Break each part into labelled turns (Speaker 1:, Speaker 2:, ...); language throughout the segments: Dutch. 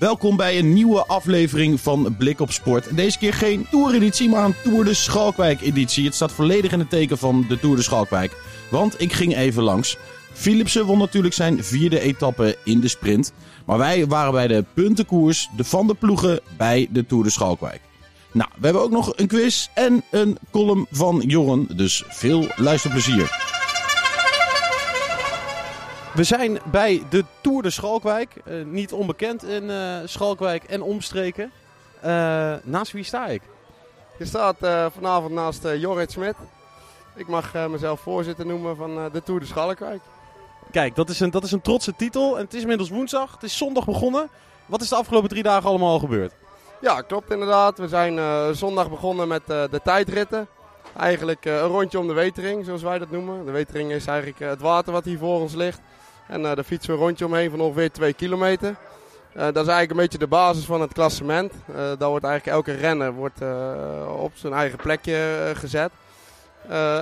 Speaker 1: Welkom bij een nieuwe aflevering van Blik op Sport. Deze keer geen Tour-editie, maar een Tour de Schalkwijk-editie. Het staat volledig in het teken van de Tour de Schalkwijk. Want ik ging even langs. Philipsen won natuurlijk zijn vierde etappe in de sprint. Maar wij waren bij de puntenkoers, de van de ploegen, bij de Tour de Schalkwijk. Nou, we hebben ook nog een quiz en een column van Jorren. Dus veel luisterplezier. We zijn bij de Tour de Schalkwijk. Eh, niet onbekend in eh, Schalkwijk en omstreken. Eh, naast wie sta ik?
Speaker 2: Je staat vanavond naast Jorrit Smit. Ik mag mezelf voorzitter noemen van de Tour de Schalkwijk.
Speaker 1: Kijk, dat is, een, dat is een trotse titel. En het is inmiddels woensdag. Het is zondag begonnen. Wat is de afgelopen drie dagen allemaal al gebeurd?
Speaker 2: Ja, klopt inderdaad. We zijn zondag begonnen met de tijdritten. Eigenlijk eh, een rondje om de Wetering, zoals wij dat noemen. De Wetering is eigenlijk eh, het water wat hier voor ons ligt. En eh, daar fietsen we een rondje omheen van ongeveer 2 kilometer. Dat is eigenlijk een beetje de basis van het klassement. Eh daar wordt eigenlijk elke renner wordt, op zijn eigen plekje gezet.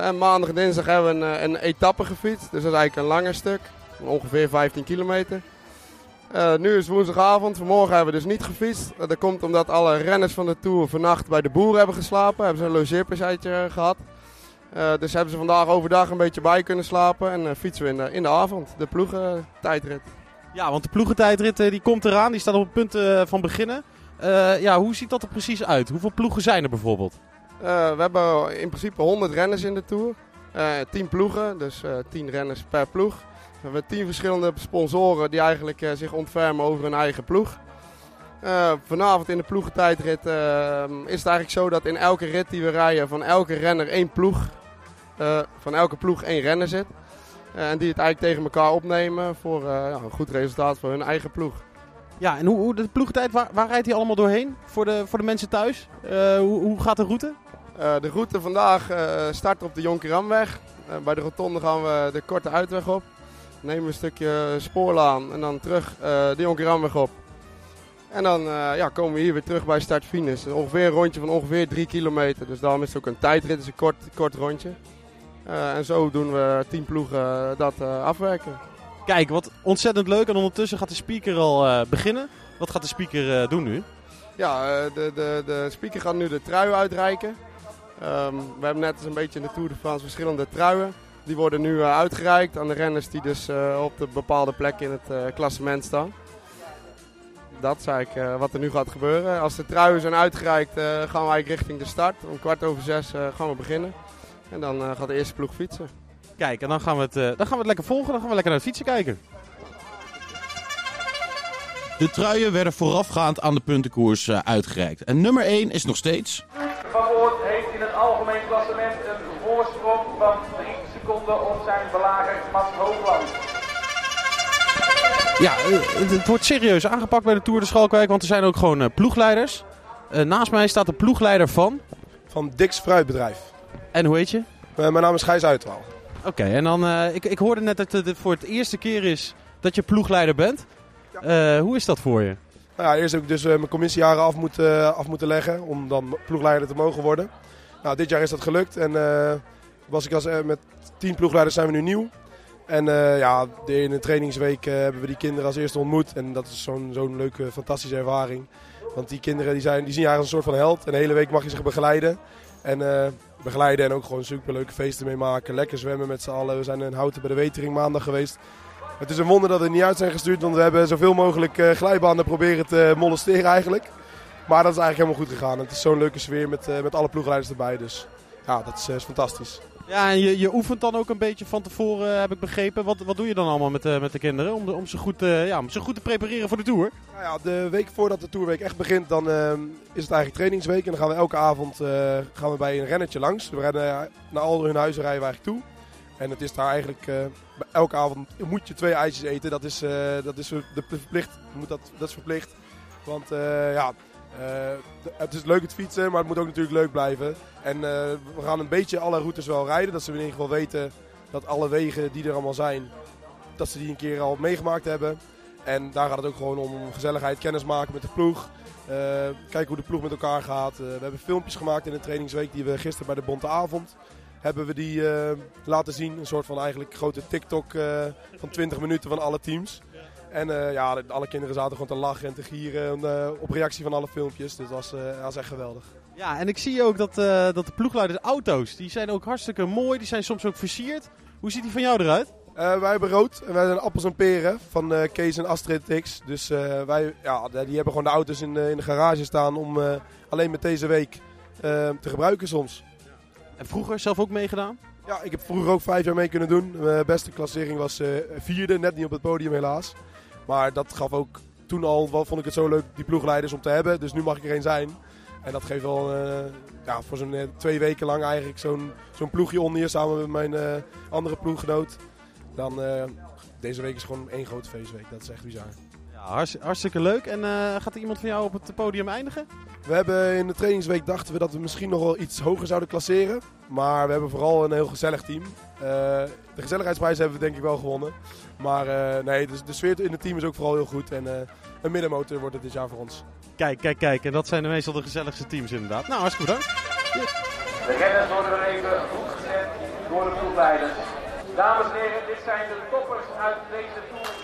Speaker 2: En maandag en dinsdag hebben we een, een etappe gefietst. Dus dat is eigenlijk een langer stuk. Ongeveer 15 kilometer. Eh, nu is woensdagavond. Vanmorgen hebben we dus niet gefietst. Eh, dat komt omdat alle renners van de Tour vannacht bij de boeren hebben geslapen. Hebben ze een logeerpartijtje gehad. Eh, dus hebben ze vandaag overdag een beetje bij kunnen slapen. En fietsen we in de, in de avond. De ploegen tijdrit.
Speaker 1: Ja, want de ploegentijdrit die komt eraan. Die staat op het punt van beginnen. Ja, hoe ziet dat er precies uit? Hoeveel ploegen zijn er bijvoorbeeld?
Speaker 2: We hebben in principe 100 renners in de Tour. Eh 10 ploegen, dus eh 10 renners per ploeg. We hebben 10 verschillende sponsoren die eigenlijk eh, zich ontfermen over hun eigen ploeg. Eh, vanavond in de ploegentijdrit eh, is het eigenlijk zo dat in elke rit die we rijden van elke renner één ploeg, van elke ploeg één renner zit. En die het eigenlijk tegen elkaar opnemen voor ja, een goed resultaat voor hun eigen ploeg.
Speaker 1: Ja, en hoe, hoe de ploegentijd, waar, waar rijdt hij allemaal doorheen? Voor de, voor de mensen thuis? Hoe, hoe gaat de route?
Speaker 2: De route vandaag start op de Jonkeramweg. Bij de rotonde gaan we de korte uitweg op. Nemen we een stukje spoorlaan en dan terug eh, de Jonkeramweg op. En dan eh, ja, komen we hier weer terug bij start finish. Ongeveer een rondje van ongeveer 3 kilometer. Dus daarom is het ook een tijdrit, dus een kort, kort rondje. Eh, en zo doen we tien ploegen dat eh, afwerken.
Speaker 1: Kijk, wat ontzettend leuk. En ondertussen gaat de speaker al eh, beginnen. Wat gaat de speaker eh, doen nu?
Speaker 2: Ja, eh, de, de, de speaker gaat nu de trui uitreiken. Ehm, we hebben net als een beetje in de Tour de France verschillende truien. Die worden nu eh, uitgereikt aan de renners die dus eh, op de bepaalde plekken in het eh, klassement staan. Dat is eigenlijk eh, wat er nu gaat gebeuren. Als de truien zijn uitgereikt eh, gaan we eigenlijk richting de start. Om kwart over zes eh, gaan we beginnen. En dan eh, gaat de eerste ploeg fietsen.
Speaker 1: Kijk, en dan gaan, we het, eh, dan gaan we het lekker volgen. Dan gaan we lekker naar het fietsen kijken. De truien werden voorafgaand aan de puntenkoers eh, uitgereikt. En nummer 1 is nog steeds...
Speaker 3: Van Oort heeft in het algemeen klassement een voorsprong van 3 seconden op zijn belager Mats Hoogland.
Speaker 1: Ja, eh, het, het wordt serieus aangepakt bij de Tour de Schalkwijk, want er zijn ook gewoon eh, ploegleiders. Eh, naast mij staat de ploegleider van.
Speaker 4: van Dix Fruitbedrijf.
Speaker 1: En hoe heet je?
Speaker 4: Eh, mijn naam is Gijs Uitwaal.
Speaker 1: Oké, en dan, eh, ik, ik hoorde net dat het voor het eerste keer is dat je ploegleider bent. Eh, hoe is dat voor je?
Speaker 4: Nou ja, eerst heb ik dus mijn commissiejaren af moeten, af moeten leggen om dan ploegleider te mogen worden. Nou, dit jaar is dat gelukt en eh, was ik als, met tien ploegleiders zijn we nu nieuw. En eh, ja, de ene trainingsweek eh, hebben we die kinderen als eerste ontmoet. En dat is zo'n zo'n leuke, fantastische ervaring. Want die kinderen die zijn, die zien je als een soort van held. En de hele week mag je ze begeleiden. En eh, begeleiden en ook gewoon superleuke feesten meemaken. Lekker zwemmen met z'n allen. We zijn in Houten bij de Wetering maandag geweest. Het is een wonder dat we niet uit zijn gestuurd, want we hebben zoveel mogelijk glijbanen proberen te molesteren eigenlijk. Maar dat is eigenlijk helemaal goed gegaan. Het is zo'n leuke sfeer met, met alle ploegleiders erbij, dus ja, dat is fantastisch.
Speaker 1: Ja, en je, je oefent dan ook een beetje van tevoren, eh, heb ik begrepen. Wat, wat doe je dan allemaal met, de met de kinderen om, de, om, ze goed, eh, ja, om ze goed te prepareren voor de Tour?
Speaker 4: Nou ja, de week voordat de Tourweek echt begint, dan eh, is het eigenlijk trainingsweek. En dan gaan we elke avond eh, gaan we bij een rennetje langs. We rennen eh, naar al hun huizen rijden we eigenlijk toe. En het is daar eigenlijk, eh, elke avond moet je twee ijsjes eten. Dat is, eh, dat is, de verplicht, moet dat, dat is verplicht. Want eh, ja, Eh, het is leuk het fietsen, maar het moet ook natuurlijk leuk blijven. En eh, we gaan een beetje alle routes wel rijden. Dat ze in ieder geval weten dat alle wegen die er allemaal zijn, dat ze die een keer al meegemaakt hebben. En daar gaat het ook gewoon om gezelligheid, kennis maken met de ploeg. Eh, kijken hoe de ploeg met elkaar gaat. Eh, we hebben filmpjes gemaakt in de trainingsweek die we gisteren bij de Bonte Avond hebben we die eh, laten zien. Een soort van eigenlijk grote TikTok eh, van 20 minuten van alle teams. En eh, ja, alle kinderen zaten gewoon te lachen en te gieren eh, op reactie van alle filmpjes. Dus dat was, eh, dat was echt geweldig.
Speaker 5: Ja, en ik zie ook dat, dat de ploegleiders auto's, die zijn ook hartstikke mooi. Die zijn soms ook versierd. Hoe ziet die van jou eruit?
Speaker 4: Wij hebben rood en wij zijn appels en peren van Kees en Astrid X. Dus wij, ja, die hebben gewoon de auto's in, de- in de garage staan om alleen met deze week te gebruiken soms.
Speaker 5: En vroeger zelf ook meegedaan?
Speaker 4: Ja, ik heb vroeger ook vijf jaar mee kunnen doen. Mijn beste klassering was vierde, net niet op het podium helaas. Maar dat gaf ook toen al, wel, vond ik het zo leuk, die ploegleiders om te hebben. Dus nu mag ik er een zijn. En dat geeft wel eh, ja, voor zo'n eh, twee weken lang eigenlijk zo'n ploegje onder samen met mijn eh, andere ploeggenoot. Dan deze week is gewoon één grote feestweek. Dat is echt bizar.
Speaker 5: Ja, hartstikke leuk. En eh, gaat er iemand van jou op het podium eindigen?
Speaker 4: We hebben in de trainingsweek dachten we dat we misschien nog wel iets hoger zouden klasseren. Maar we hebben vooral een heel gezellig team. Eh, de gezelligheidsprijs hebben we denk ik wel gewonnen. Maar eh, nee, de, de sfeer in het team is ook vooral heel goed. En eh, een middenmotor wordt het dit jaar voor ons.
Speaker 5: Kijk, kijk, kijk. En dat zijn meestal de gezelligste teams inderdaad. Nou, hartstikke bedankt.
Speaker 3: De renners worden weer even goed gezet door de ploegleiders. Dames en heren, dit zijn de toppers uit deze toer.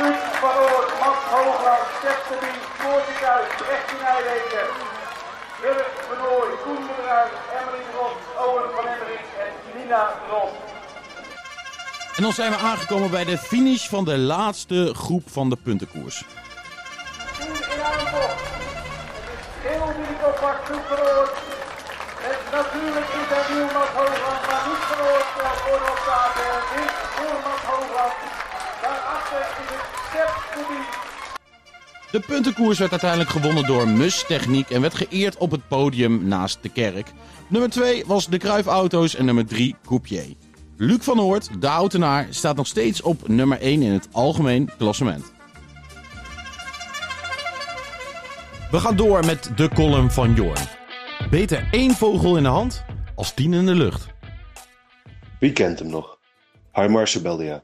Speaker 3: Luc van Oort, Mats Hoogland, Stef de Bie, Floortje Kuijs, Rechtje Nijwegen, Dirk van Ooy, Koen de Bruin, Emmeline Ros, Owen van Emmering en Nina Ros.
Speaker 1: En dan zijn we aangekomen bij de finish van de laatste groep van de puntenkoers.
Speaker 3: Team in aantocht. Het is geel die ik oppakt, Luc van Oort. En natuurlijk is er nieuw Mats Hoogland, maar niet van Oort voor de opstate. Wint voor Mats Hoogland. Daarachter is het de
Speaker 1: puntenkoers werd uiteindelijk gewonnen door Mus Techniek en werd geëerd op het podium naast de kerk. Nummer 2 was de Kruif Auto's en nummer 3 Coupier. Luc van Oort, de Houtenaar, staat nog steeds op nummer 1 in het algemeen klassement. We gaan door met de column van Jorn. Beter één vogel in de hand als tien in de lucht.
Speaker 6: Wie kent hem nog? Haimar Sebeldia.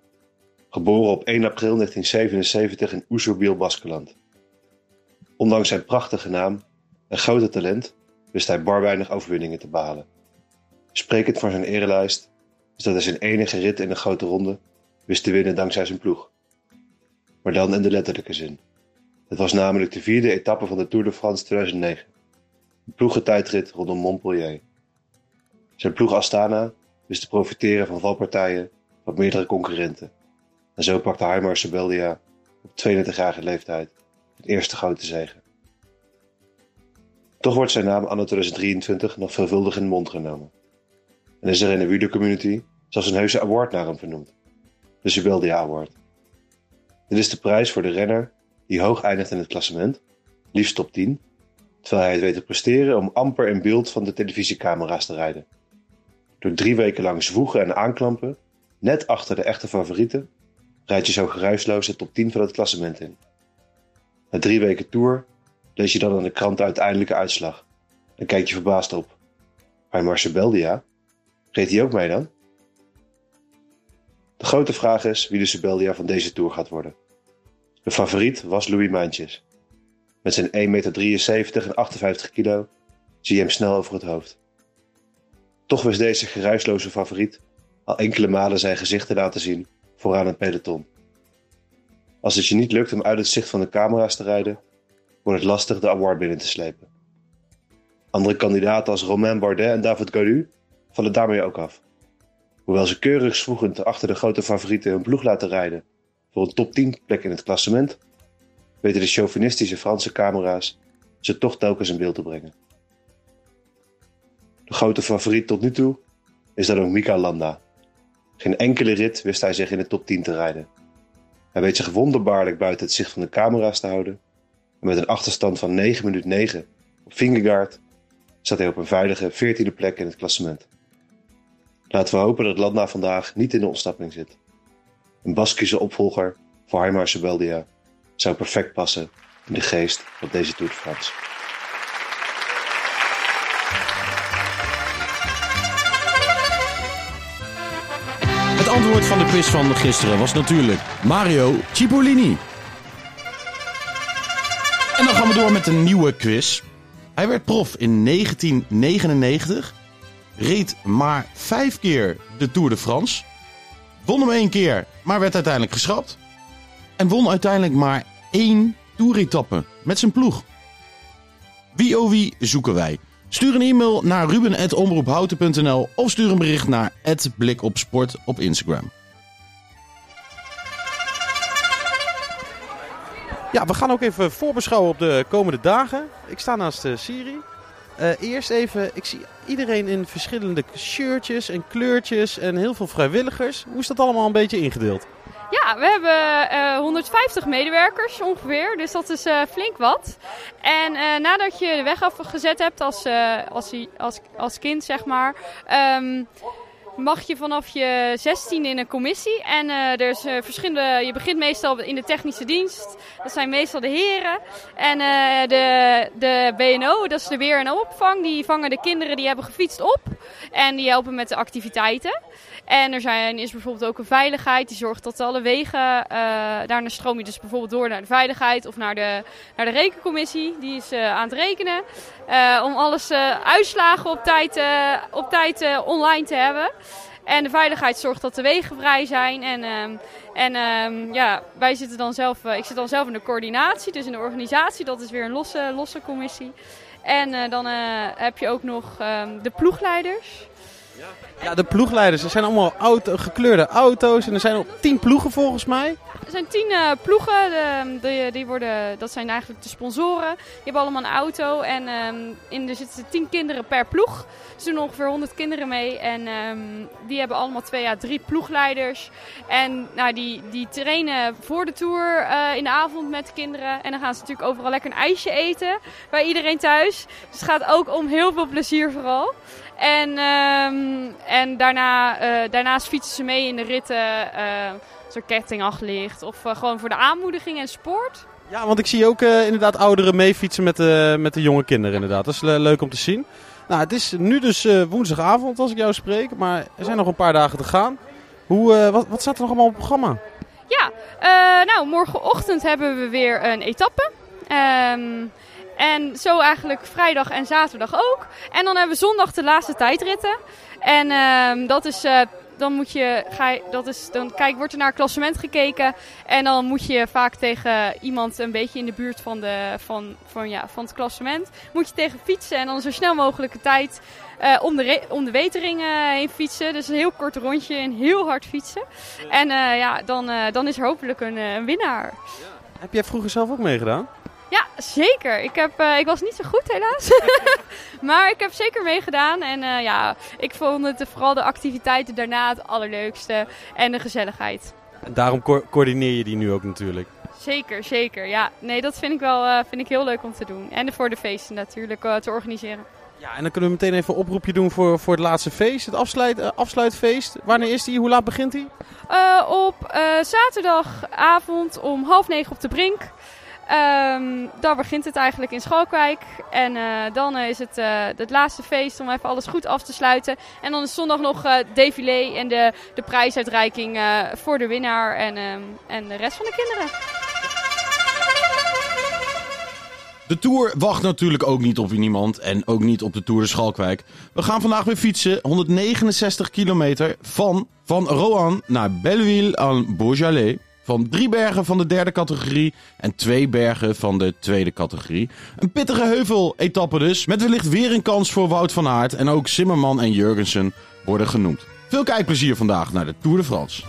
Speaker 6: Geboren op 1 april 1977 in Oesoebiel, Baskeland. Ondanks zijn prachtige naam en grote talent wist hij bar weinig overwinningen te behalen. Sprekend voor zijn erelijst is dat hij zijn enige rit in de grote ronde wist te winnen dankzij zijn ploeg. Maar dan in de letterlijke zin. Het was namelijk de vierde etappe van de Tour de France 2009. Een ploegentijdrit rondom Montpellier. Zijn ploeg Astana wist te profiteren van valpartijen van meerdere concurrenten. En zo pakte Haimar Sebeldia op 32-jarige leeftijd het eerste grote zege. Toch wordt zijn naam anno 2023 nog veelvuldig in de mond genomen. En is er in de wielercommunity zelfs een heuse award naar hem vernoemd. De Sebeldia Award. Dit is de prijs voor de renner die hoog eindigt in het klassement, liefst top 10, terwijl hij het weet te presteren om amper in beeld van de televisiecamera's te rijden. Door drie weken lang zwoegen en aanklampen, net achter de echte favorieten, rijd je zo geruisloos de top 10 van het klassement in. Na drie weken tour lees je dan in de krant de uiteindelijke uitslag en kijk je verbaasd op. Maar Marcel Beldia, reed hij ook mee dan? De grote vraag is wie de Sebeldia van deze tour gaat worden. De favoriet was Louis Maantjes. Met zijn 1,73 meter en 58 kilo zie je hem snel over het hoofd. Toch wist deze geruisloze favoriet al enkele malen zijn gezicht te laten zien vooraan het peloton. Als het je niet lukt om uit het zicht van de camera's te rijden, wordt het lastig de award binnen te slepen. Andere kandidaten als Romain Bardet en David Gaudu vallen daarmee ook af. Hoewel ze keurig zwoegend achter de grote favorieten hun ploeg laten rijden voor een top 10 plek in het klassement, weten de chauvinistische Franse camera's ze toch telkens in beeld te brengen. De grote favoriet tot nu toe is dan ook Mika Landa. Geen enkele rit wist hij zich in de top 10 te rijden. Hij weet zich wonderbaarlijk buiten het zicht van de camera's te houden. En met een achterstand van 9 minuten 9 op Vingegaard staat hij op een veilige 14e plek in het klassement. Laten we hopen dat Landa vandaag niet in de ontsnapping zit. Een Baskische opvolger voor Haimar Sebeldia zou perfect passen in de geest op deze Tour de France.
Speaker 1: Antwoord van de quiz van gisteren was natuurlijk Mario Cipollini. En dan gaan we door met een nieuwe quiz. Hij werd prof in 1999, reed maar vijf keer de Tour de France, won hem één keer, maar werd uiteindelijk geschrapt. En won uiteindelijk maar één toeretappe met zijn ploeg. Wie oh wie zoeken wij? Stuur een e-mail naar ruben.omroephouten.nl of stuur een bericht naar @blikopsport op Instagram.
Speaker 5: Ja, we gaan ook even voorbeschouwen op de komende dagen. Ik sta naast uh, Siri. Uh, eerst even, ik zie iedereen in verschillende shirtjes en kleurtjes en heel veel vrijwilligers. Hoe is dat allemaal een beetje ingedeeld?
Speaker 7: Ja, we hebben uh, 150 medewerkers ongeveer, dus dat is uh, flink wat. En uh, nadat je de weg afgezet hebt als, als, als, als kind, zeg maar, um, mag je vanaf je 16 in een commissie. En er is verschillende, je begint meestal in de technische dienst. Dat zijn meestal de heren. En de, de BNO, dat is de weer- en opvang, die vangen de kinderen die hebben gefietst op. En die helpen met de activiteiten. En er zijn, is bijvoorbeeld ook een veiligheid die zorgt dat alle wegen, daarna stroom je dus bijvoorbeeld door naar de veiligheid of naar de, naar de rekencommissie. Die is aan het rekenen om alles uitslagen op tijd, op tijd online te hebben. En de veiligheid zorgt dat de wegen vrij zijn. En, um, en um, ja, wij zitten dan zelf, ik zit dan zelf in de coördinatie, dus in de organisatie. Dat is weer een losse, losse commissie. En dan heb je ook nog um, de ploegleiders.
Speaker 5: Ja, de ploegleiders. Er zijn allemaal auto, gekleurde auto's en er zijn ook tien ploegen volgens mij.
Speaker 7: Er zijn tien uh, ploegen. De, die worden, dat zijn eigenlijk de sponsoren. Die hebben allemaal een auto en um, in, er zitten tien kinderen per ploeg. Er doen ongeveer 100 kinderen mee en um, die hebben allemaal twee à drie ploegleiders. En nou, die, die trainen voor de tour uh, in de avond met de kinderen. En dan gaan ze natuurlijk overal lekker een ijsje eten bij iedereen thuis. Dus het gaat ook om heel veel plezier vooral. En, en daarna, uh, daarnaast fietsen ze mee in de ritten er ketting ligt. Of uh, gewoon voor de aanmoediging en sport.
Speaker 5: Ja, want ik zie ook inderdaad ouderen meefietsen met de, met de jonge kinderen inderdaad. Dat is leuk om te zien. Nou, het is nu dus woensdagavond als ik jou spreek. Maar er zijn nog een paar dagen te gaan. Hoe, wat, wat staat er nog allemaal op het programma?
Speaker 7: Ja, nou morgenochtend hebben we weer een etappe. Um, en zo eigenlijk vrijdag en zaterdag ook. En dan hebben we zondag de laatste tijdritten. En uh, dat is... Uh, dan moet je, ga je, dat is, dan kijk, wordt er naar het klassement gekeken. En dan moet je vaak tegen iemand een beetje in de buurt van, de, van, van, ja, van het klassement. Moet je tegen fietsen en dan zo snel mogelijk de tijd uh, om, de om de wetering uh, heen fietsen. Dus een heel kort rondje en heel hard fietsen. En uh, ja, dan, dan is er hopelijk een, een winnaar.
Speaker 5: Heb jij vroeger zelf ook meegedaan?
Speaker 7: Ja, zeker. Ik, heb, uh, ik was niet zo goed helaas. maar ik heb zeker meegedaan. En uh, ja, ik vond het vooral de activiteiten daarna het allerleukste. En de gezelligheid.
Speaker 5: En daarom co coördineer je die nu ook natuurlijk.
Speaker 7: Zeker, zeker. Ja, nee, dat vind ik wel uh, vind ik heel leuk om te doen. En voor de feesten natuurlijk te organiseren.
Speaker 5: Ja, en dan kunnen we meteen even een oproepje doen voor, voor het laatste feest. Het afsluit, afsluitfeest. Wanneer is die? Hoe laat begint die?
Speaker 7: op zaterdagavond om half negen op de Brink. Um, daar begint het eigenlijk in Schalkwijk. En uh, dan is het uh, het laatste feest om even alles goed af te sluiten. En dan is zondag nog uh, défilé en de, de prijsuitreiking voor de winnaar en, um, en de rest van de kinderen.
Speaker 1: De Tour wacht natuurlijk ook niet op niemand en ook niet op de Tour de Schalkwijk. We gaan vandaag weer fietsen, 169 kilometer van, van Rohan naar Belleville aan Beaujolais. Van drie bergen van de derde categorie en twee bergen van de tweede categorie. Een pittige heuvel-etappe dus, met wellicht weer een kans voor Wout van Aert. En ook Zimmerman en Jurgensen worden genoemd. Veel kijkplezier vandaag naar de Tour de France.